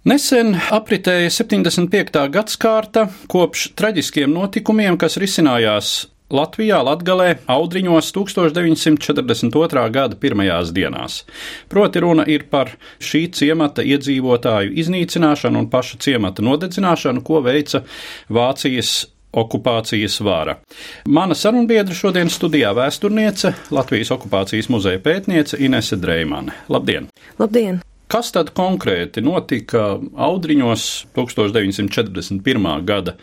Nesen apritēja 75. gadsimta kopš traģiskiem notikumiem, kas risinājās Latvijā, Latvijā, Audriņos 1942. gada pirmajās dienās. Proti, runa ir par šī ciemata iedzīvotāju iznīcināšanu un paša ciemata nodedzināšanu, ko veica Vācijas okupācijas vara. Mana sarunbiedra šodien studijā vēsturniece, Latvijas okupācijas muzeja pētniece Inese Dreimane. Labdien! Labdien! Kas tad konkrēti notika Audriņos 1941. gada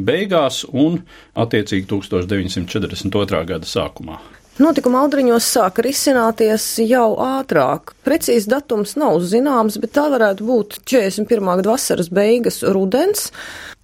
beigās un, attiecīgi, 1942. gada sākumā? Notikuma audriņos sāka risināties jau ātrāk. Precīzi datums nav zināms, bet tā varētu būt 41. gada vasaras beigas rudens,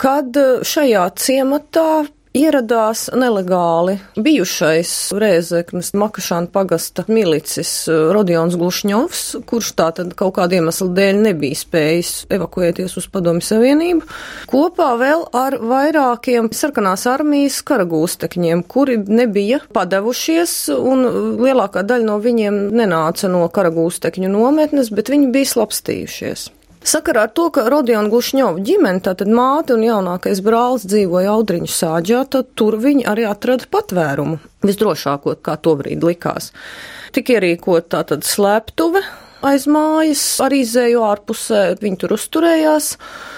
kad šajā ciematā ieradās nelegāli bijušais Rēzeknes Makašāna pagasta milicis eh, Rodions Glušņovs, kurš tātad kaut kāda iemesla dēļ nebija spējis evakuēties uz Padomi Savienību, kopā vēl ar vairākiem sarkanās armijas karagūstekņiem, kuri nebija padevušies, un lielākā daļa no viņiem nenāca no karagūstekņu nometnes, bet viņi bija slapstījušies. Sakarā ar to, ka Rodiona Gušņova ģimene, tātad māte un jaunākais brālis dzīvoja Audriņu sāģā, tad tur viņi arī atrada patvērumu. Visdrošāko, kā tobrīd likās. Tik ierīkot tātad slēptuve, aiz mājas, arī izēju ārpusē, viņi tur uzturējās,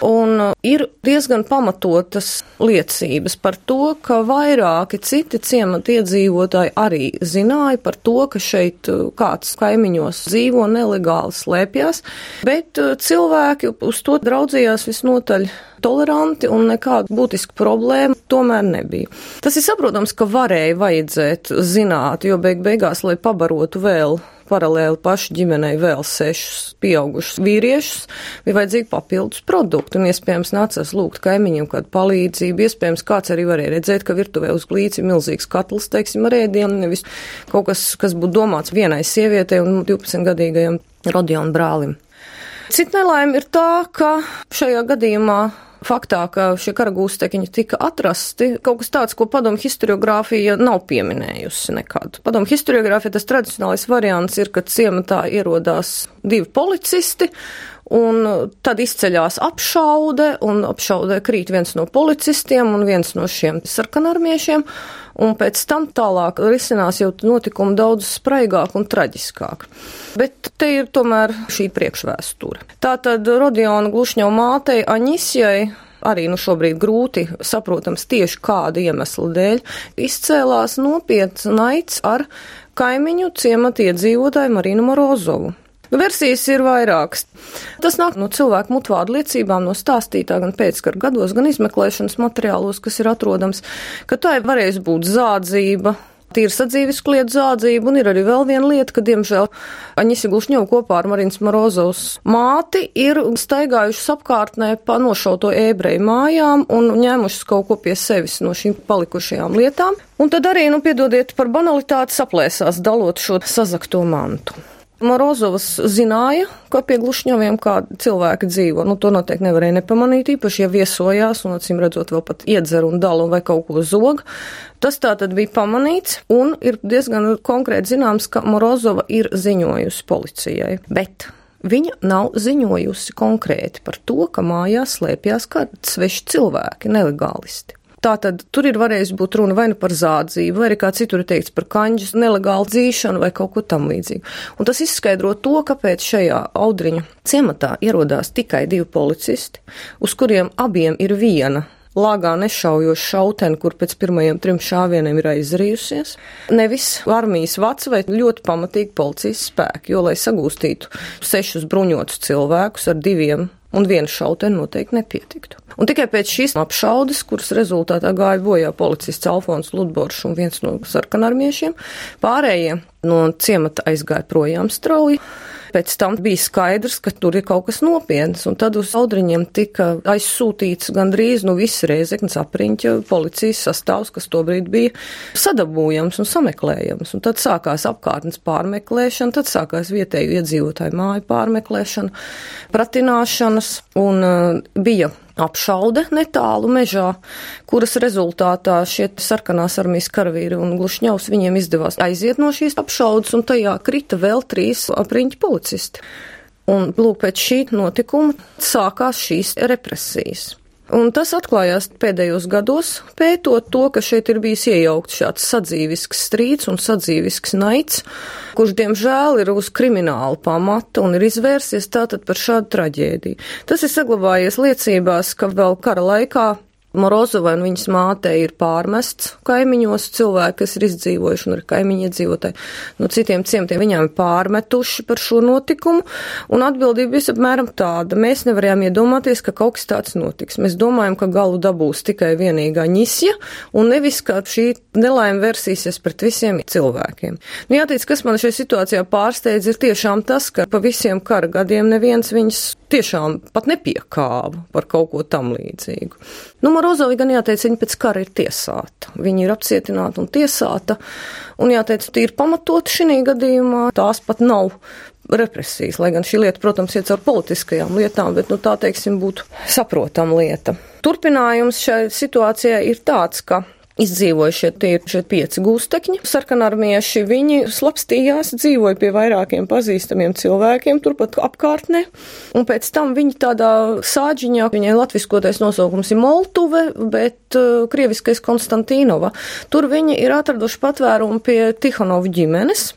un ir diezgan pamatotas liecības par to, ka vairāki citi ciemata iedzīvotāji arī zināja par to, ka šeit uh, kāds kaimiņos dzīvo nelegāli slēpjas, bet uh, cilvēki uz to draudzījās visnotaļ toleranti un nekāda būtiska problēma tomēr nebija. Tas ir saprotams, ka varēja vajadzēt zināt, jo beig beigās, lai pabarotu vēl paralēli pašu ģimenei vēl sešus pieaugušus vīriešus, bija vajadzīgi papildus produkti, un iespējams nācās lūgt kaimiņiem kādu palīdzību. Iespējams, kāds arī varēja redzēt, ka virtuvē uz glīci ir milzīgs katls, teiksim, ar ēdienu, nevis kaut kas, kas būtu domāts vienai sievietei un 12-gadīgajam Rodionu brālim. Cita nelaime ir tā, ka šajā gadījumā faktā, ka šie karagūstekiņi tika atrasti, kaut kas tāds, ko padomu historiogrāfija nav pieminējusi nekad. Padomu historiogrāfija tas tradicionālais variants ir, ka ciematā ierodās divi policisti, Un tad izceļās apšaude, un apšaudē krīt viens no policistiem un viens no šiem sarkanarmiešiem, un pēc tam tālāk risinās jau notikumi daudz spraigāk un traģiskāk. Bet te ir tomēr šī priekšvēsture. Tātad Rodiona Glušņo mātei Aņisjai arī nu šobrīd grūti saprotams tieši kāda iemesla dēļ, izcēlās nopietns naids ar kaimiņu ciemata iedzīvotāju Marinu Morozovu. Versijas ir vairākas. Tas nāk no cilvēku mutvādu liecībām, no stāstītā gan pēckara gados, gan izmeklēšanas materiālos, kas ir atrodams, ka tā ir varējusi būt zādzība, tīra sadzīves klieta zādzība, un ir arī vēl viena lieta, ka, diemžēl, Aņisi Glušņova kopā ar Marins Morozovs māti ir staigājušas apkārtnē pa nošauto ebreju mājām un ņēmušas kaut ko pie sevis no šīm palikušajām lietām. Un tad arī, nu, piedodiet par banalitāti, saplēsās dalot šo sazakto mantu. Morozovs zināja, ka pie glušņaviem kādi cilvēki dzīvo. Nu, to noteikti nevarēja nepamanīt, īpaši, ja viesojās un, acīm redzot, vēl pat iedzer un dalu vai kaut ko zog. Tas tā tad bija pamanīts un ir diezgan konkrēti zināms, ka Morozova ir ziņojusi policijai. Bet Viņa nav ziņojusi konkrēti par to, ka mājās slēpjas kādi sveši cilvēki, nelegālisti. Tātad tur ir varējis būt runa vai nu par zādzību, vai arī kā citur ir teikts par kanģus nelegālu dzīšanu vai kaut ko tam līdzīgu. Un tas izskaidro to, kāpēc šajā audriņa ciematā ierodās tikai divi policisti, uz kuriem abiem ir viena lāgā nešaujošu šauteni, kur pēc pirmajiem trim šāvieniem ir aizrījusies. Nevis armijas vats vai ļoti pamatīgi policijas spēki, jo, lai sagūstītu sešus bruņotus cilvēkus ar diviem un viena šauteni noteikti nepietiktu. Un tikai pēc šīs apšaudes, kuras rezultātā gāja bojā policists Alfons Ludboršs un viens no sarkanarmiešiem, pārējie no ciemata aizgāja projām strauji. Pēc tam bija skaidrs, ka tur ir kaut kas nopietns, un tad uz audriņiem tika aizsūtīts gandrīz nu viss reizeknas apriņķa policijas sastāvs, kas tobrīd bija sadabūjams un sameklējams. Un tad sākās apkārtnes pārmeklēšana, tad sākās vietēju iedzīvotāju māju pārmeklēšana, pratināšanas, un uh, bija apšaude netālu mežā, kuras rezultātā šie sarkanās armijas karavīri un glušņaus viņiem izdevās aiziet no šīs apšaudes, un tajā krita vēl trīs apriņķi policisti. Un lūk, pēc šī notikuma sākās šīs represijas. Un tas atklājās pēdējos gados, pētot to, ka šeit ir bijis iejaukts šāds sadzīvisks strīds un sadzīvisks naids, kurš, diemžēl, ir uz kriminālu pamatu un ir izvērsies tātad par šādu traģēdiju. Tas ir saglabājies liecībās, ka vēl kara laikā Morozovai un viņas mātei ir pārmests kaimiņos cilvēki, kas ir izdzīvojuši un ir kaimiņi iedzīvotāji. No citiem ciemtiem viņām ir pārmetuši par šo notikumu, un atbildība bija apmēram tāda. Mēs nevarējām iedomāties, ka kaut kas tāds notiks. Mēs domājam, ka galu dabūs tikai vienīgā ņisja, un nevis, ka šī nelaime versīsies pret visiem cilvēkiem. Nu, jāteic, kas man šajā situācijā pārsteidz, ir tiešām tas, ka pa visiem kara gadiem neviens viņas tiešām pat nepiekāva par kaut ko tam līdzīgu. Nu, Morozovi gan jāteic, viņa pēc kara ir tiesāta. Viņa ir apcietināta un tiesāta, un jāteic, tīri pamatot šī gadījumā tās pat nav represijas, lai gan šī lieta, protams, iet caur politiskajām lietām, bet, nu, tā teiksim, būtu saprotama lieta. Turpinājums šai situācijai ir tāds, ka izdzīvojušie tie ir šie pieci gūstekņi. Sarkanarmieši viņi slapstījās, dzīvoja pie vairākiem pazīstamiem cilvēkiem turpat apkārtnē, un pēc tam viņi tādā sāģiņā, viņai latviskotais nosaukums ir Moltuve, bet uh, krieviskais Konstantīnova. Tur viņi ir atraduši patvērumu pie Tihonovu ģimenes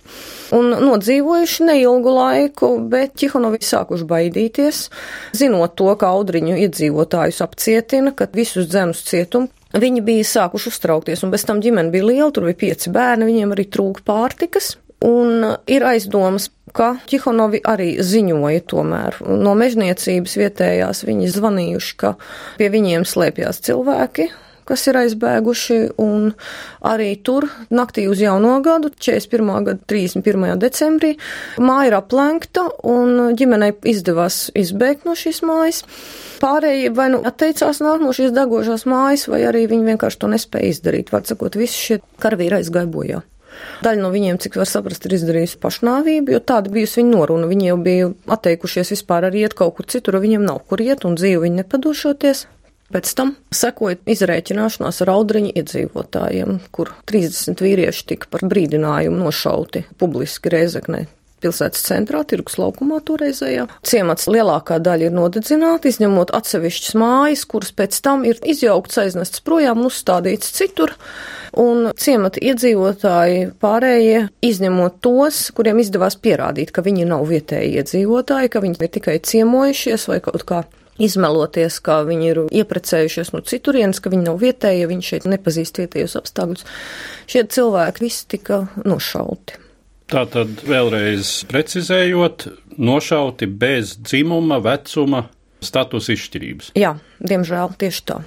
un nodzīvojuši neilgu laiku, bet Čihonovi sākuši baidīties, zinot to, ka audriņu iedzīvotājus apcietina, ka visus dzenus cietumu Viņi bija sākuši uztraukties, un bez tam ģimene bija liela, tur bija pieci bērni, viņiem arī trūka pārtikas. Un ir aizdomas, ka Čihonovi arī ziņoja tomēr no mežniecības vietējās. Viņi zvanījuši, ka pie viņiem slēpjās cilvēki, kas ir aizbēguši, un arī tur naktī uz jauno gadu, 41. gada 31. decembrī, māja ir aplenkta, un ģimenei izdevās izbēgt no šīs mājas. Pārējie vai nu atteicās nākt no šīs degošās mājas, vai arī viņi vienkārši to nespēja izdarīt. Var sakot, visi šie karavīri aizgāja bojā. Daļa no viņiem, cik var saprast, ir izdarījusi pašnāvību, jo tāda bijusi viņa noruna. Viņi jau bija atteikušies vispār arī iet kaut kur citur, viņiem nav kur iet un dzīvi viņi nepadošoties. Pēc tam sekoja izrēķināšanās ar audriņu iedzīvotājiem, kur 30 vīrieši tika par brīdinājumu nošauti publiski Reizeknē pilsētas centrā, tirgus laukumā toreizējā. Ciemats lielākā daļa ir nodedzināta, izņemot atsevišķas mājas, kuras pēc tam ir izjauktas, aiznestas projām un uzstādītas citur. Un ciemata iedzīvotāji pārējie, izņemot tos, kuriem izdevās pierādīt, ka viņi nav vietēji iedzīvotāji, ka viņi ir tikai ciemojušies vai kaut kā izmeloties, ka viņi ir ieprecējušies no citurienes, ka viņi nav vietēji, ja viņi šeit nepazīst vietējos apstākļus. Šie cilvēki visi tika nošauti. Tātad vēlreiz precizējot, nošauti bez dzimuma, vecuma, statusa izšķirības. Jā, diemžēl tieši tā.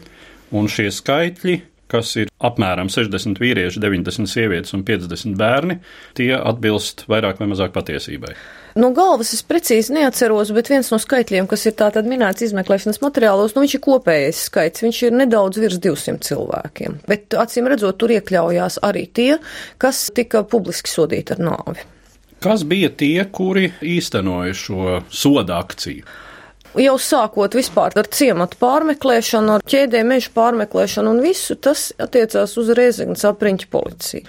Un šie skaitļi kas ir apmēram 60 vīrieši, 90 sievietes un 50 bērni, tie atbilst vairāk vai mazāk patiesībai. No galvas es precīzi neatceros, bet viens no skaitļiem, kas ir tātad minēts izmeklēšanas materiālos, nu viņš ir kopējais skaits, viņš ir nedaudz virs 200 cilvēkiem. Bet acīm redzot, tur iekļaujās arī tie, kas tika publiski sodīti ar nāvi. Kas bija tie, kuri īstenoja šo soda akciju? Jau sākot vispār ar ciematu pārmeklēšanu, ar ķēdēm mežu pārmeklēšanu un visu, tas attiecās uz Rezignas apriņķa policiju.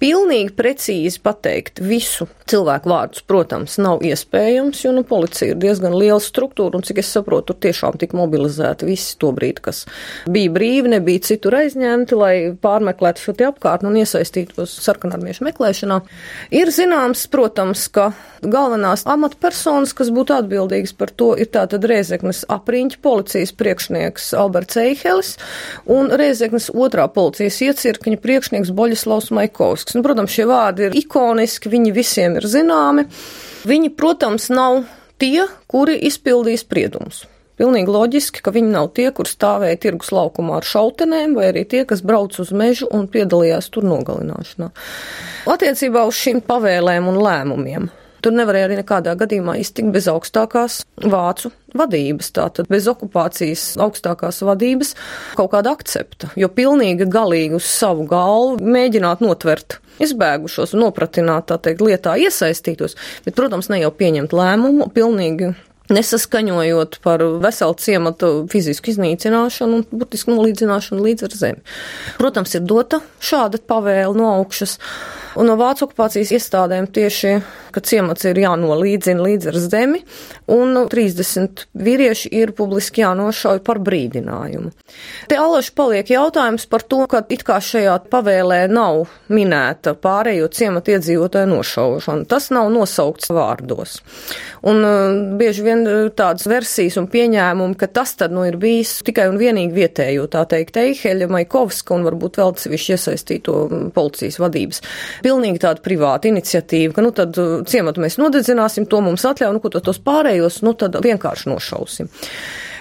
Pilnīgi precīzi pateikt visu cilvēku vārdus, protams, nav iespējams, jo nu, policija ir diezgan liela struktūra un, cik es saprotu, tur tiešām tika mobilizēti visi to brīdi, kas bija brīvi, nebija citur aizņemti, lai pārmeklētu šo te apkārtni un iesaistītos sarkanarmiešu meklēšanā. Ir zināms, protams, ka galvenās amatpersonas, kas būtu atbildīgas par to, ir tātad Rēzeknes apriņķa policijas priekšnieks Alberts Eihelis un Rēzeknes otrā policijas iecirkņa priekšnieks Boļislavs Maikovskis. Un, protams, šie vārdi ir ikoniski, viņi visiem ir zināmi. Viņi, protams, nav tie, kuri izpildīs spriedumus. Pilnīgi loģiski, ka viņi nav tie, kur stāvēja tirgus laukumā ar šautenēm, vai arī tie, kas brauc uz mežu un piedalījās tur nogalināšanā. Attiecībā uz šīm pavēlēm un lēmumiem. Tur nevarēja arī nekādā gadījumā iztikt bez augstākās vācu vadības, tātad bez okupācijas augstākās vadības kaut kāda akcepta, jo pilnīgi galīgi uz savu galvu mēģināt notvert izbēgušos nopratināt, tā teikt, lietā iesaistītos, bet, protams, ne jau pieņemt lēmumu, pilnīgi nesaskaņojot par veselu ciematu fizisku iznīcināšanu un burtisku nolīdzināšanu līdz ar zemi. Protams, ir dota šāda pavēle no augšas. Un no vācu okupācijas iestādēm tieši, ka ciemats ir jānolīdzina līdz ar zemi, un 30 vīrieši ir publiski jānošauj par brīdinājumu. Te alaši paliek jautājums par to, ka it kā šajā pavēlē nav minēta pārējo ciematu iedzīvotāju nošaušana. Tas nav nosaukts vārdos. Un uh, bieži vien tādas versijas un pieņēmumi, ka tas tad nu ir bijis tikai un vienīgi vietējo, tā teikt, Eiheļa, Maikovska un varbūt vēl sevišķi iesaistīto policijas vadības pilnīgi tāda privāta iniciatīva, ka, nu, tad uh, ciematu mēs nodedzināsim, to mums atļauj, nu, ko tad tos pārējos, nu, tad vienkārši nošausim.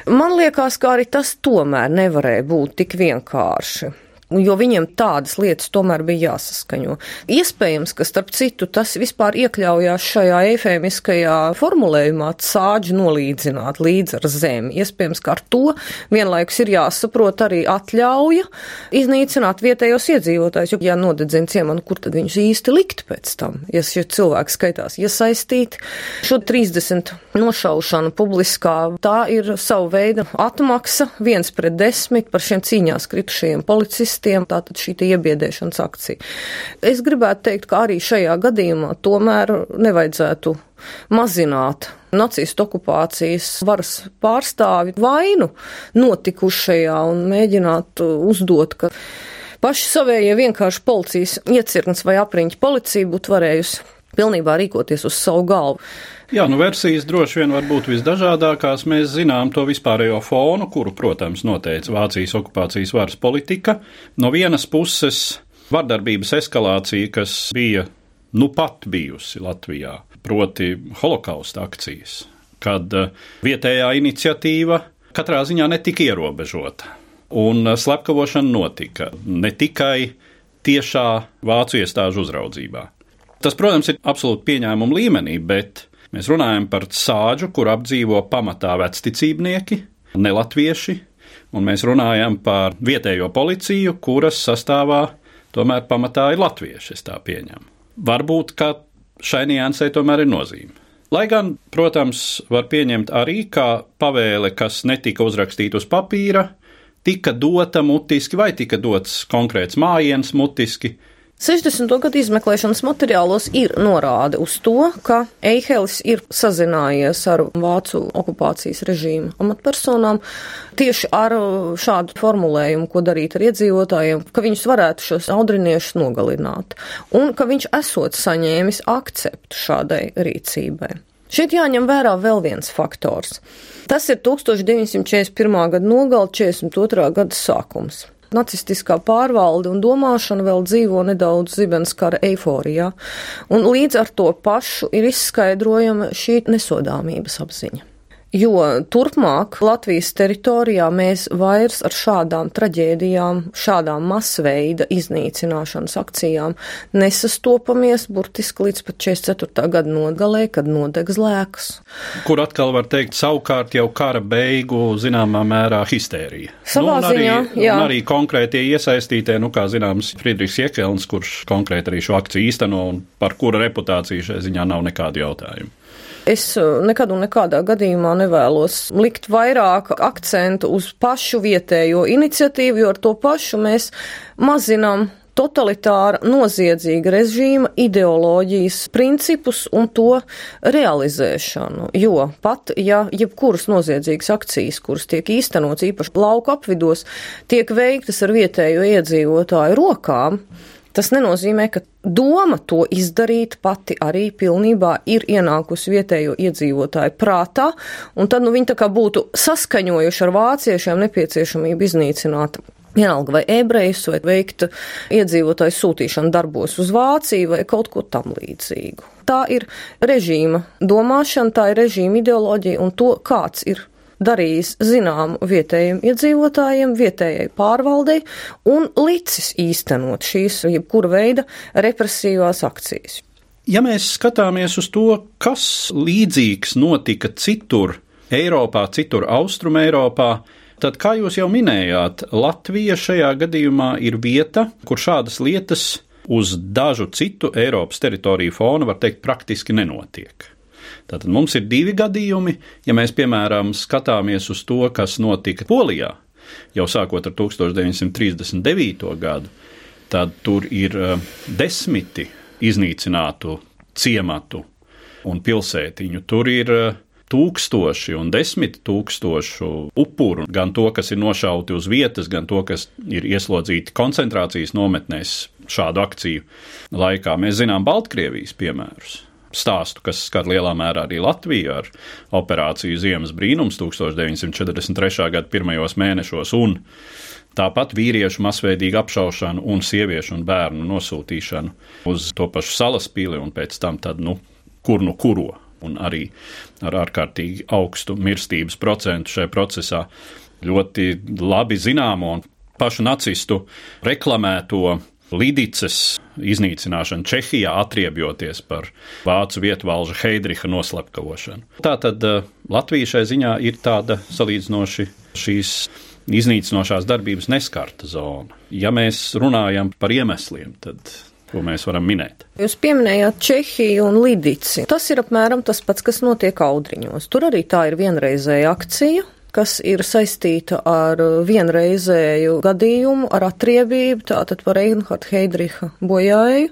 Man liekas, ka arī tas tomēr nevarēja būt tik vienkārši jo viņiem tādas lietas tomēr bija jāsaskaņo. Iespējams, ka starp citu tas vispār iekļaujās šajā efēmiskajā formulējumā sāģi nolīdzināt līdz ar zemi. Iespējams, ka ar to vienlaikus ir jāsaprot arī atļauja iznīcināt vietējos iedzīvotājus, jo, ja nodedzina ciemanu, kur tad viņus īsti likt pēc tam, ja šie cilvēki skaitās iesaistīti. Šo 30 nošaušanu publiskā, tā ir savu veidu atmaksa viens pret desmit par šiem cīņās kritušajiem policistiem teroristiem, tātad šī iebiedēšanas akcija. Es gribētu teikt, ka arī šajā gadījumā tomēr nevajadzētu mazināt nacistu okupācijas varas pārstāvi vainu notikušajā un mēģināt uzdot, ka paši savējie vienkārši policijas iecirknis vai apriņķi policija būtu varējusi pilnībā rīkoties uz savu galvu. Jā, nu versijas droši vien var būt visdažādākās. Mēs zinām to vispārējo fonu, kuru, protams, noteica Vācijas okupācijas varas politika. No vienas puses vardarbības eskalācija, kas bija nu pat bijusi Latvijā, proti holokausta akcijas, kad eh, vietējā iniciatīva katrā ziņā netika ierobežota. Un eh, slepkavošana notika ne tikai tiešā vācu iestāžu uzraudzībā. Tas, protams, ir absolūti pieņēmuma līmenī, bet Mēs runājam par sāģu, kur apdzīvo pamatā vecticībnieki, nelatvieši, un mēs runājam par vietējo policiju, kuras sastāvā tomēr pamatā ir latvieši, es tā pieņemu. Varbūt, ka šai niansē tomēr ir nozīme. Lai gan, protams, var pieņemt arī kā pavēle, kas netika uzrakstīta uz papīra, tika dota mutiski vai tika dots konkrēts mājiens mutiski, 60. gadu izmeklēšanas materiālos ir norāde uz to, ka Eihelis ir sazinājies ar vācu okupācijas režīmu amatpersonām tieši ar šādu formulējumu, ko darīt ar iedzīvotājiem, ka viņus varētu šos audriniešus nogalināt, un ka viņš esot saņēmis akceptu šādai rīcībai. Šeit jāņem vērā vēl viens faktors. Tas ir 1941. gada nogala 42. gada sākums nacistiskā pārvalde un domāšana vēl dzīvo nedaudz zibenskara eiforijā, un līdz ar to pašu ir izskaidrojama šī nesodāmības apziņa. Jo turpmāk Latvijas teritorijā mēs vairs ar šādām traģēdijām, šādām masveida iznīcināšanas akcijām nesastopamies burtiski līdz pat 44. gada nogalē, kad nodeg zlēks. Kur atkal var teikt savukārt jau kara beigu zināmā mērā histērija. Savā nu, ziņā, arī, jā. Un arī konkrētie iesaistītie, nu kā zināms, Friedrichs Jekelns, kurš konkrēti arī šo akciju īsteno un par kura reputāciju šai ziņā nav nekādu jautājumu. Es uh, nekad un nekādā gadījumā nevēlos likt vairāk akcentu uz pašu vietējo iniciatīvu, jo ar to pašu mēs mazinām totalitāra, noziedzīga režīma ideoloģijas principus un to realizēšanu. Jo pat, ja jebkuras noziedzīgas akcijas, kuras tiek īstenots īpaši lauku apvidos, tiek veiktas ar vietējo iedzīvotāju rokām, Tas nenozīmē, ka doma to izdarīt pati arī pilnībā ir ienākusi vietējo iedzīvotāju prātā, un tad nu, viņi tā kā būtu saskaņojuši ar vāciešiem nepieciešamību iznīcināt Vienalga vai ebrejus, vai veikt iedzīvotāju sūtīšanu darbos uz Vāciju vai kaut ko tam līdzīgu. Tā ir režīma domāšana, tā ir režīma ideoloģija un to, kāds ir darījis zināmu vietējiem iedzīvotājiem, vietējai pārvaldei un licis īstenot šīs jebkura veida represīvās akcijas. Ja mēs skatāmies uz to, kas līdzīgs notika citur Eiropā, citur Austrum Eiropā, Tad, kā jūs jau minējāt, Latvija šajā gadījumā ir vieta, kur šādas lietas uz dažu citu Eiropas teritoriju fona, var teikt, praktiski nenotiek. Tātad mums ir divi gadījumi, ja mēs, piemēram, skatāmies uz to, kas notika Polijā jau sākot ar 1939. gadu, tad tur ir eh, desmiti iznīcinātu ciematu un pilsētiņu. Tur ir eh, tūkstoši un desmit tūkstošu upuru, gan to, kas ir nošauti uz vietas, gan to, kas ir ieslodzīti koncentrācijas nometnēs šādu akciju laikā. Mēs zinām Baltkrievijas piemērus. Stāstu, kas skar lielā mērā arī Latviju ar operāciju Ziemas brīnums 1943. gada pirmajos mēnešos, un tāpat vīriešu masveidīgu apšaušanu un sieviešu un bērnu nosūtīšanu uz to pašu salaspīli un pēc tam tad, nu, kur nu kuro un arī ar ārkārtīgi augstu mirstības procentu šajā procesā. Ļoti labi zināmo un pašu nacistu reklamēto Lidicas iznīcināšanu Čehijā, atriebjoties par vācu vietvalža Heidricha noslepkavošanu. Tātad eh, Latvija šai ziņā ir tāda salīdzinoši šīs iznīcinošās darbības neskarta zona. Ja mēs runājam par iemesliem, tad ko mēs varam minēt. Jūs pieminējāt Čehiju un Lidici. Tas ir apmēram tas pats, kas notiek Audriņos. Tur arī tā ir vienreizēja akcija, kas ir saistīta ar vienreizēju gadījumu, ar atriebību, tātad par Reinhardt Heidricha bojāju,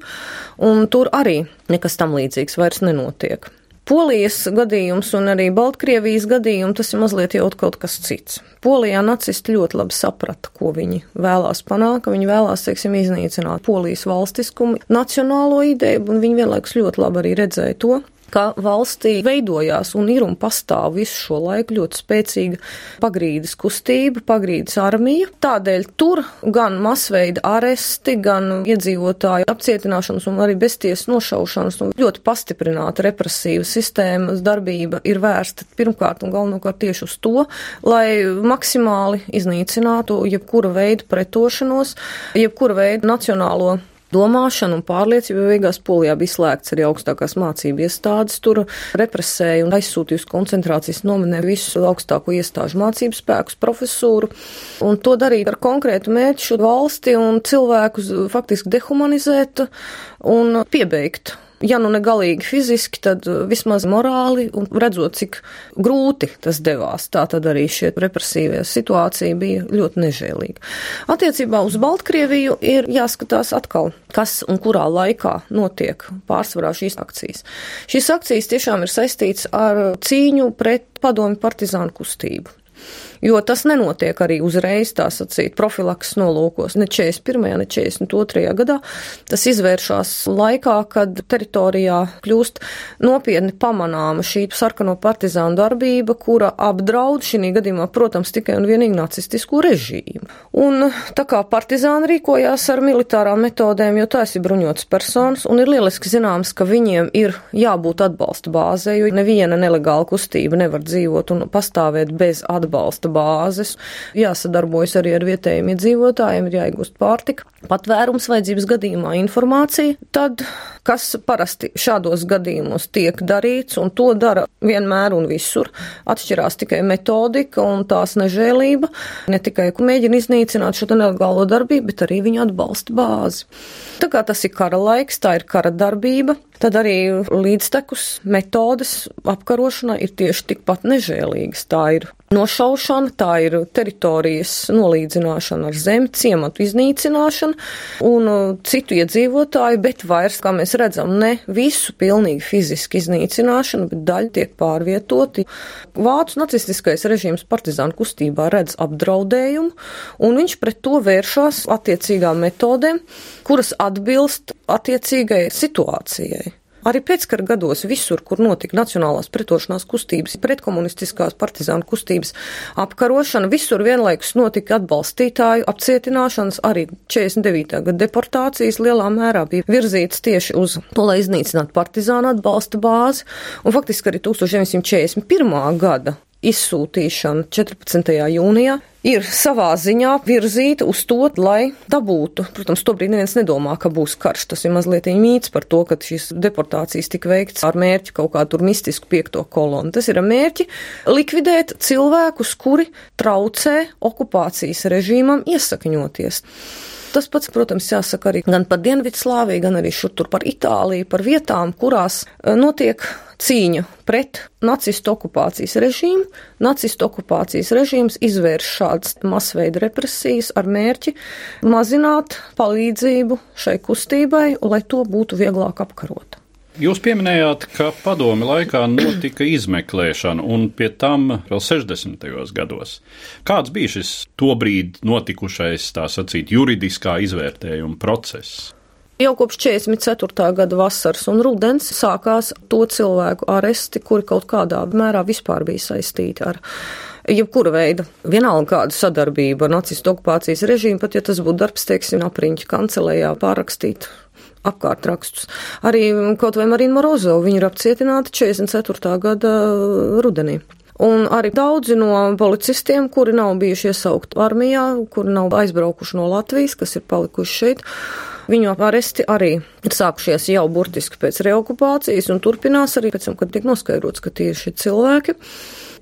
un tur arī nekas tam līdzīgs vairs nenotiek. Polijas gadījums un arī Baltkrievijas gadījums tas ir mazliet jau kaut kas cits. Polijā nacisti ļoti labi saprata, ko viņi vēlās panākt, viņi vēlās, teiksim, iznīcināt Polijas valstiskumu, nacionālo ideju, un viņi vienlaikus ļoti labi arī redzēja to, ka valstī veidojās un ir un pastāv visu šo laiku ļoti spēcīga pagrīdes kustība, pagrīdes armija. Tādēļ tur gan masveida aresti, gan iedzīvotāju apcietināšanas un arī beztiesas nošaušanas un ļoti pastiprināta represīva sistēmas darbība ir vērsta pirmkārt un galvenokārt tieši uz to, lai maksimāli iznīcinātu jebkura veida pretošanos, jebkura veida nacionālo domāšana un pārliecība. Beigās Polijā bija slēgts arī augstākās mācību iestādes, tur represēja un aizsūtīja uz koncentrācijas nometnē visu augstāko iestāžu mācību spēkus, profesūru, un to darīt ar konkrētu mērķu šo valsti un cilvēkus faktiski dehumanizēt un piebeigt ja nu ne galīgi fiziski, tad uh, vismaz morāli un redzot, cik grūti tas devās. Tā tad arī šie represīvie situācija bija ļoti nežēlīga. Attiecībā uz Baltkrieviju ir jāskatās atkal, kas un kurā laikā notiek pārsvarā šīs akcijas. Šīs akcijas tiešām ir saistīts ar cīņu pret padomi partizānu kustību jo tas nenotiek arī uzreiz, tā sacīt, profilaks nolūkos, ne 41. ne 42. gadā. Tas izvēršas laikā, kad teritorijā kļūst nopietni pamanāma šī sarkano partizānu darbība, kura apdraud šī gadījumā, protams, tikai un vienīgi nacistisku režīmu. Un tā kā partizāni rīkojās ar militārām metodēm, jo tās ir bruņotas personas, un ir lieliski zināms, ka viņiem ir jābūt atbalsta bāzē, jo neviena nelegāla kustība nevar dzīvot un pastāvēt bez atbalsta atbalsta bāzes, jāsadarbojas arī ar vietējiem iedzīvotājiem, ir jāiegūst pārtika, patvērums vajadzības gadījumā informācija, tad, kas parasti šādos gadījumos tiek darīts, un to dara vienmēr un visur, atšķirās tikai metodika un tās nežēlība, ne tikai mēģina iznīcināt šo nelegālo darbību, bet arī viņu atbalsta bāzi. Tā kā tas ir kara laiks, tā ir kara darbība, tad arī līdztekus metodes apkarošanai ir tieši tikpat nežēlīgas. Tā ir nošaušana, tā ir teritorijas nolīdzināšana ar zemi, ciematu iznīcināšana un uh, citu iedzīvotāju, bet vairs, kā mēs redzam, ne visu pilnīgi fiziski iznīcināšana, bet daļa tiek pārvietoti. Vācu nacistiskais režīms partizānu kustībā redz apdraudējumu, un viņš pret to vēršās attiecīgām metodēm, kuras atbilst attiecīgai situācijai. Arī pēckara gados visur, kur notika nacionālās pretošanās kustības, pretkomunistiskās partizānu kustības apkarošana, visur vienlaikus notika atbalstītāju apcietināšanas, arī 49. gada deportācijas lielā mērā bija virzītas tieši uz to, lai iznīcinātu partizānu atbalsta bāzi, un faktiski arī 1941. gada izsūtīšana 14. jūnijā ir savā ziņā virzīta uz to, lai dabūtu. Protams, tobrīd neviens nedomā, ka būs karš. Tas ir mazliet mīts par to, ka šīs deportācijas tika veikts ar mērķi kaut kā tur mistisku piekto kolonu. Tas ir mērķi likvidēt cilvēkus, kuri traucē okupācijas režīmam iesakņoties. Tas pats, protams, jāsaka arī gan par Dienvidslāviju, gan arī šur tur par Itāliju, par vietām, kurās eh, notiek cīņa pret nacistu okupācijas režīmu. Nacistu okupācijas režīms izvērš šādas masveida represijas ar mērķi mazināt palīdzību šai kustībai, lai to būtu vieglāk apkarot. Jūs pieminējāt, ka padomi laikā notika izmeklēšana, un pie tam vēl 60. gados. Kāds bija šis tobrīd notikušais, tā sacīt, juridiskā izvērtējuma process? Jau kopš 44. gada vasaras un rudens sākās to cilvēku aresti, kuri kaut kādā mērā vispār bija saistīti ar jebkura veida, vienalga kāda sadarbība ar nacistu okupācijas režīmu, pat ja tas būtu darbs, teiksim, apriņķa kancelējā pārrakstīt apkārtrakstus. Arī kaut vai Marina Morozova, viņa ir apcietināta 44. gada rudenī. Un arī daudzi no policistiem, kuri nav bijuši iesaukti armijā, kuri nav aizbraukuši no Latvijas, kas ir palikuši šeit, Viņu aresti arī ir sākušies jau burtiski pēc reokupācijas un turpinās arī pēc tam, kad tiek noskaidrots, ka tie ir šie cilvēki.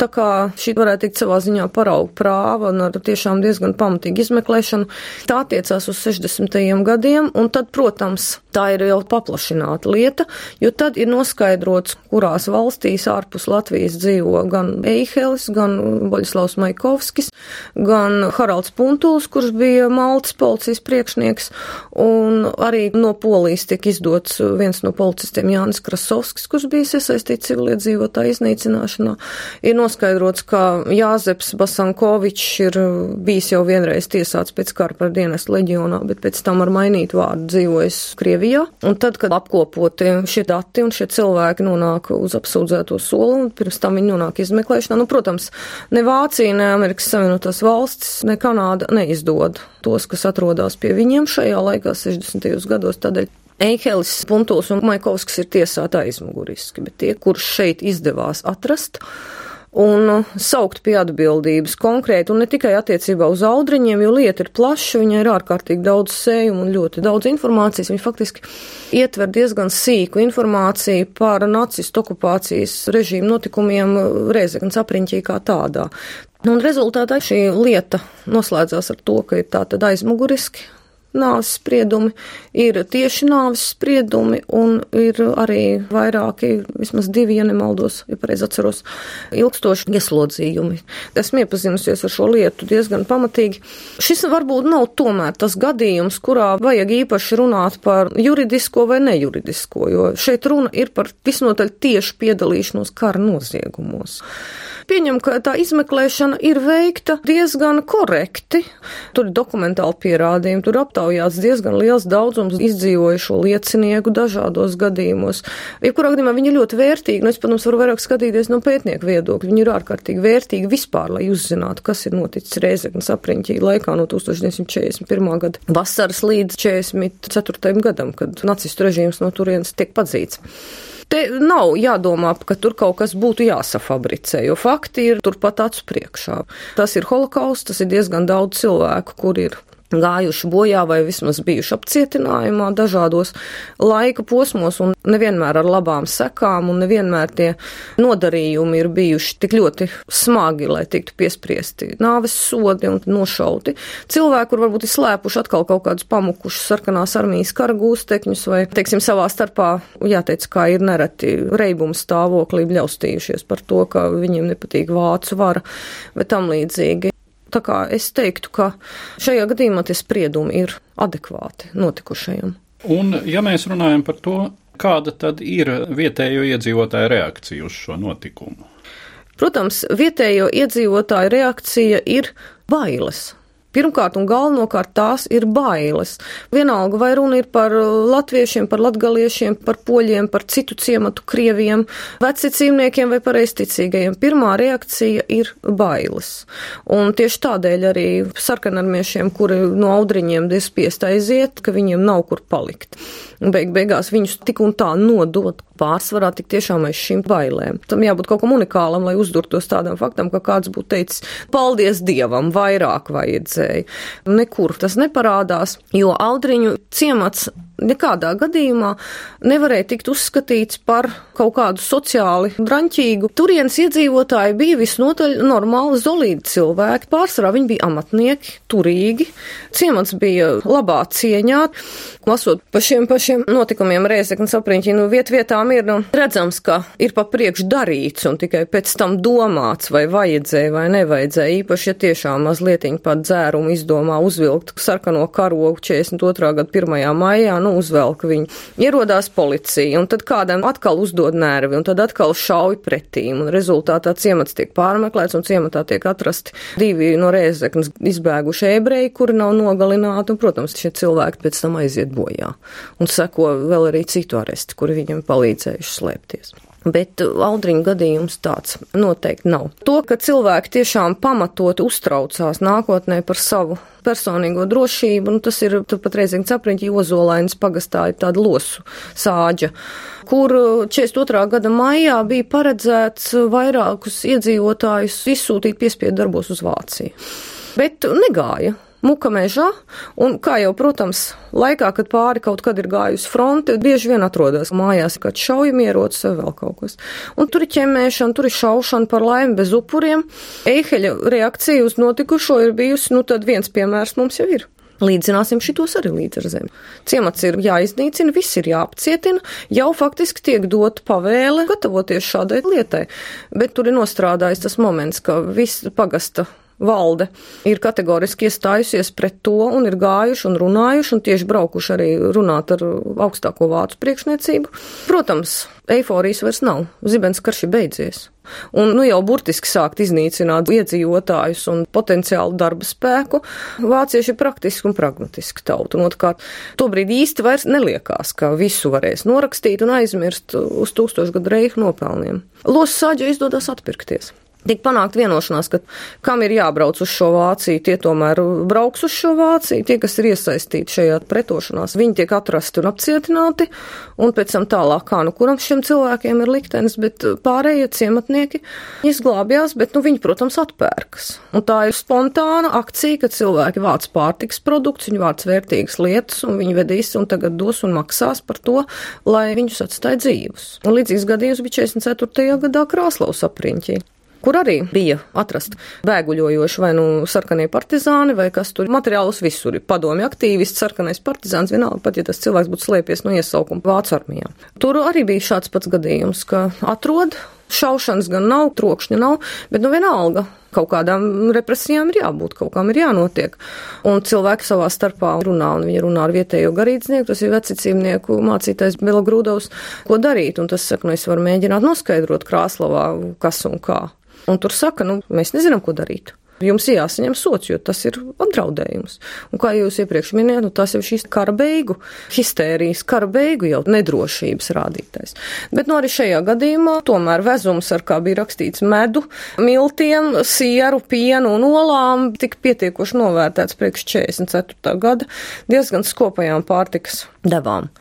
Tā kā šī varētu teikt savā ziņā parauga prāva un ar tiešām diezgan pamatīgu izmeklēšanu, tā attiecās uz 60. gadiem, un tad, protams, tā ir jau paplašināta lieta, jo tad ir noskaidrots, kurās valstīs ārpus Latvijas dzīvo gan Eihelis, gan Boļislavs Maikovskis, gan Haralds Puntuls, kurš bija Maltas policijas priekšnieks, un arī no Polijas tiek izdots viens no policistiem Jānis Krasovskis, kurš bija iesaistīts civiliedzīvotāju iznīcināšanā. Ir noskaidrots, ka Jāzeps Basankovičs ir bijis jau vienreiz tiesāts pēc kara par dienestu leģionā, bet pēc tam ar mainītu vārdu dzīvojis Krievijā. Un tad, kad apkopoti šie dati un šie cilvēki nonāk uz apsūdzēto soli, un pirms tam viņi nonāk izmeklēšanā, nu, protams, ne Vācija, ne Amerikas Savienotās valstis, ne Kanāda neizdod tos, kas atrodas pie viņiem šajā laikā, 60. gados. Tādēļ Eihelis, Puntuls un Maikovskis ir tiesāti aizmuguriski, bet tie, kurus šeit izdevās atrast, un saukt pie atbildības konkrēti, un ne tikai attiecībā uz audriņiem, jo lieta ir plaša, viņai ir ārkārtīgi daudz sējumu un ļoti daudz informācijas. Viņa faktiski ietver diezgan sīku informāciju par nacistu okupācijas režīmu notikumiem Reizeknas apriņķī kā tādā. Un rezultātā šī lieta noslēdzās ar to, ka ir tātad aizmuguriski nāves spriedumi, ir tieši nāves spriedumi un ir arī vairāki, vismaz divi, ja nemaldos, ja pareizi atceros, ilgstoši ieslodzījumi. Esmu iepazinusies ar šo lietu diezgan pamatīgi. Šis varbūt nav tomēr tas gadījums, kurā vajag īpaši runāt par juridisko vai nejuridisko, jo šeit runa ir par visnotaļ tieši piedalīšanos kara noziegumos. Pieņem, ka tā izmeklēšana ir veikta diezgan korekti. Tur ir dokumentāli pierādījumi, tur aptaujāts diezgan liels daudzums izdzīvojušo liecinieku dažādos gadījumos. Jebkurā gadījumā viņi ir ļoti vērtīgi, nu es, protams, varu vairāk skatīties no pētnieku viedokļa. Viņi ir ārkārtīgi vērtīgi vispār, lai uzzinātu, kas ir noticis Reizeknas apriņķī laikā no 1941. gada vasaras līdz 44. gadam, kad nacistu režīms no turienes tiek padzīts. Te nav jādomā, ka tur kaut kas būtu jāsafabricē, jo fakti ir turpat acu priekšā. Tas ir holokausts, tas ir diezgan daudz cilvēku, kur ir gājuši bojā vai vismaz bijuši apcietinājumā dažādos laika posmos un nevienmēr ar labām sekām un nevienmēr tie nodarījumi ir bijuši tik ļoti smagi, lai tiktu piespriesti nāves sodi un nošauti. Cilvēki, kur varbūt ir slēpuši atkal kaut kādus pamukušus sarkanās armijas kara gūstekņus vai, teiksim, savā starpā, jāteic, kā ir nereti reibumu stāvoklī bļaustījušies par to, ka viņiem nepatīk vācu vara, bet tam līdzīgi. Tā kā es teiktu, ka šajā gadījumā tie spriedumi ir adekvāti notikušajam. Un, ja mēs runājam par to, kāda tad ir vietējo iedzīvotāju reakcija uz šo notikumu? Protams, vietējo iedzīvotāju reakcija ir bailes. Pirmkārt un galvenokārt tās ir bailes. Vienalga, vai runa ir par latviešiem, par latgaliešiem, par poļiem, par citu ciematu krieviem, veci cīmniekiem vai pareisticīgajiem. Pirmā reakcija ir bailes. Un tieši tādēļ arī sarkanarmiešiem, kuri no audriņiem ir spiest aiziet, ka viņiem nav kur palikt. Beig beigās viņus tik un tā nodot pārsvarā tik tiešām aiz šīm bailēm. Tam jābūt kaut kam unikālam, lai uzdurtos tādam faktam, ka kāds būtu teicis, paldies Dievam, vairāk vajadzēja. Nekur tas neparādās, jo Audriņu ciemats nekādā gadījumā nevarēja tikt uzskatīts par kaut kādu sociāli draņķīgu. Turienes iedzīvotāji bija visnotaļ normāli zolīdi cilvēki, pārsvarā viņi bija amatnieki, turīgi, ciemats bija labā cieņā. Lasot pa šiem pašiem notikumiem Rēzeknas apriņķi, nu viet vietām ir nu, redzams, ka ir pa priekš darīts un tikai pēc tam domāts, vai vajadzēja vai nevajadzēja. Īpaši, ja tiešām mazlietiņ pat dzērumu izdomā uzvilkt sarkano karogu 42. gada 1. maijā, nu, uzvelk viņu. Ierodās policija, un tad kādam atkal uzdod nervi, un tad atkal šauj pretīm, un rezultātā ciemats tiek pārmeklēts, un ciematā tiek atrasti divi no Rēzeknas izbēguši ebreji, kuri nav nogalināti, un, protams, šie cilvēki pēc tam aiziet bojā. Un seko vēl arī citu aresti, kuri viņam palīdzējuši slēpties. Bet Aldriņa gadījums tāds noteikti nav. To, ka cilvēki tiešām pamatot uztraucās nākotnē par savu personīgo drošību, un tas ir pat reizīgi capriņķi Ozolainas pagastā ir tāda losu sāģa, kur 42. gada maijā bija paredzēts vairākus iedzīvotājus izsūtīt piespiedu darbos uz Vāciju. Bet negāja muka mežā, un, kā jau, protams, laikā, kad pāri kaut kad ir gājusi fronte, bieži vien atrodas mājās kāds šaujamierocis vai vēl kaut kas. Un tur ir ķemēšana, tur ir šaušana par laimi bez upuriem. Eiheļa reakcija uz notikušo ir bijusi, nu tad viens piemērs mums jau ir. Līdzināsim šitos arī līdz ar zemi. Ciemats ir jāiznīcina, viss ir jāapcietina, jau faktiski tiek dot pavēle gatavoties šādai lietai, bet tur ir nostrādājis tas moments, ka viss pagasta valde ir kategoriski iestājusies pret to un ir gājuši un runājuši un tieši braukuši arī runāt ar augstāko vācu priekšniecību. Protams, eiforijas vairs nav, zibens karš ir beidzies. Un nu jau burtiski sākt iznīcināt iedzīvotājus un potenciālu darba spēku. Vācieši ir praktiski un pragmatiski tauta. Un otrkārt, tobrīd īsti vairs neliekās, ka visu varēs norakstīt un aizmirst uz tūkstošgadu reiku nopelniem. Losu sāģa izdodas atpirkties. Tik panākt vienošanās, ka kam ir jābrauc uz šo Vāciju, tie tomēr brauks uz šo Vāciju, tie, kas ir iesaistīti šajā pretošanās, viņi tiek atrasti un apcietināti, un pēc tam tālāk, kā nu kuram šiem cilvēkiem ir liktenis, bet pārējie ciematnieki izglābjās, bet nu viņi, protams, atpērkas. Un tā ir spontāna akcija, kad cilvēki vāc pārtiks produktus, viņi vāc vērtīgas lietas, un viņi vedīs un tagad dos un maksās par to, lai viņus atstāja dzīvus. Un līdzīgs gadījums bija 44. gadā Krāslavas apriņķī kur arī bija atrasti bēguļojoši vai nu sarkanie partizāni, vai kas tur materiālus visur ir. Padomju aktīvists, sarkanais partizāns, vienalga, pat ja tas cilvēks būtu slēpies no iesaukuma Vācu armijā. Tur arī bija šāds pats gadījums, ka atrod Šaušanas gan nav, trokšņa nav, bet nu vienalga kaut kādām represijām ir jābūt, kaut kam ir jānotiek. Un cilvēki savā starpā runā, un viņi runā ar vietējo garīdznieku, tas ir vecicīmnieku mācītais Bela Grūdovs, ko darīt, un tas saka, nu es varu mēģināt noskaidrot Krāslavā, kas un kā. Un tur saka, nu, mēs nezinām, ko darīt. Jums ir jāsaņem sots, jo tas ir apdraudējums. Un kā jūs iepriekš minējāt, nu, tas jau šīs kara beigu, histērijas kara beigu jau nedrošības rādītais. Bet nu, arī šajā gadījumā tomēr vezums, ar kā bija rakstīts medu, miltiem, sieru, pienu un olām, tika pietiekoši novērtēts priekš 44. gada diezgan skopajām pārtikas devām.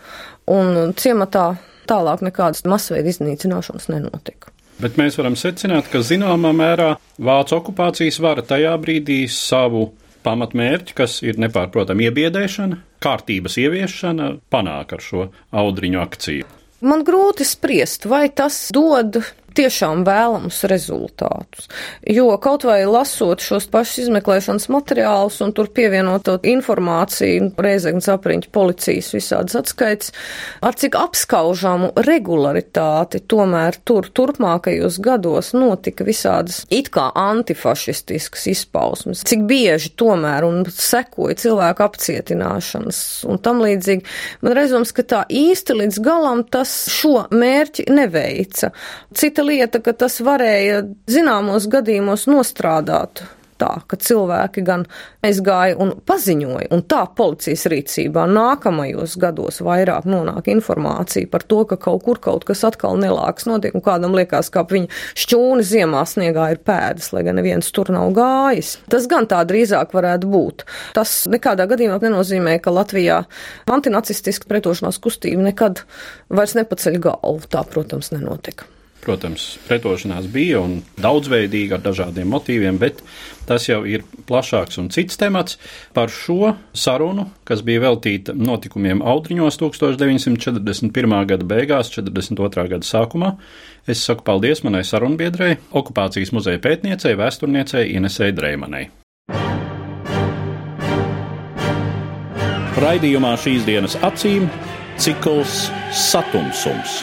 Un ciematā tālāk nekādas masveida iznīcināšanas nenotika. Bet mēs varam secināt, ka zināmā mērā Vācu okupācijas vara tajā brīdī savu pamatmērķi, kas ir nepārprotami iebiedēšana, kārtības ieviešana, panāk ar šo audriņu akciju. Man grūti spriest, vai tas dod tiešām vēlamus rezultātus. Jo kaut vai lasot šos pašus izmeklēšanas materiālus un tur pievienotot informāciju, reizeknas apriņķa policijas visādas atskaits, ar cik apskaužamu regularitāti tomēr tur turpmākajos gados notika visādas it kā antifašistiskas izpausmes, cik bieži tomēr un sekoja cilvēku apcietināšanas un tam līdzīgi. Man reizums, ka tā īsti līdz galam tas šo mērķi neveica. Cita lieta, ka tas varēja zināmos gadījumos nostrādāt tā, ka cilvēki gan aizgāja un paziņoja, un tā policijas rīcībā nākamajos gados vairāk nonāk informācija par to, ka kaut kur kaut kas atkal nelāks notiek, un kādam liekas, ka viņa šķūni ziemā sniegā ir pēdas, lai gan neviens tur nav gājis. Tas gan tā drīzāk varētu būt. Tas nekādā gadījumā nenozīmē, ka Latvijā antinacistiska pretošanās kustība nekad vairs nepaceļ galvu. Tā, protams, nenotika. Protams, pretošanās bija un daudzveidīga ar dažādiem motīviem, bet tas jau ir plašāks un cits temats. Par šo sarunu, kas bija veltīta notikumiem Audriņos 1941. gada beigās, 42. gada sākumā, es saku paldies manai sarunbiedrei, okupācijas muzeja pētniecei, vēsturniecei Inesei Dreimanai. Raidījumā šīs dienas acīm cikls Satumsums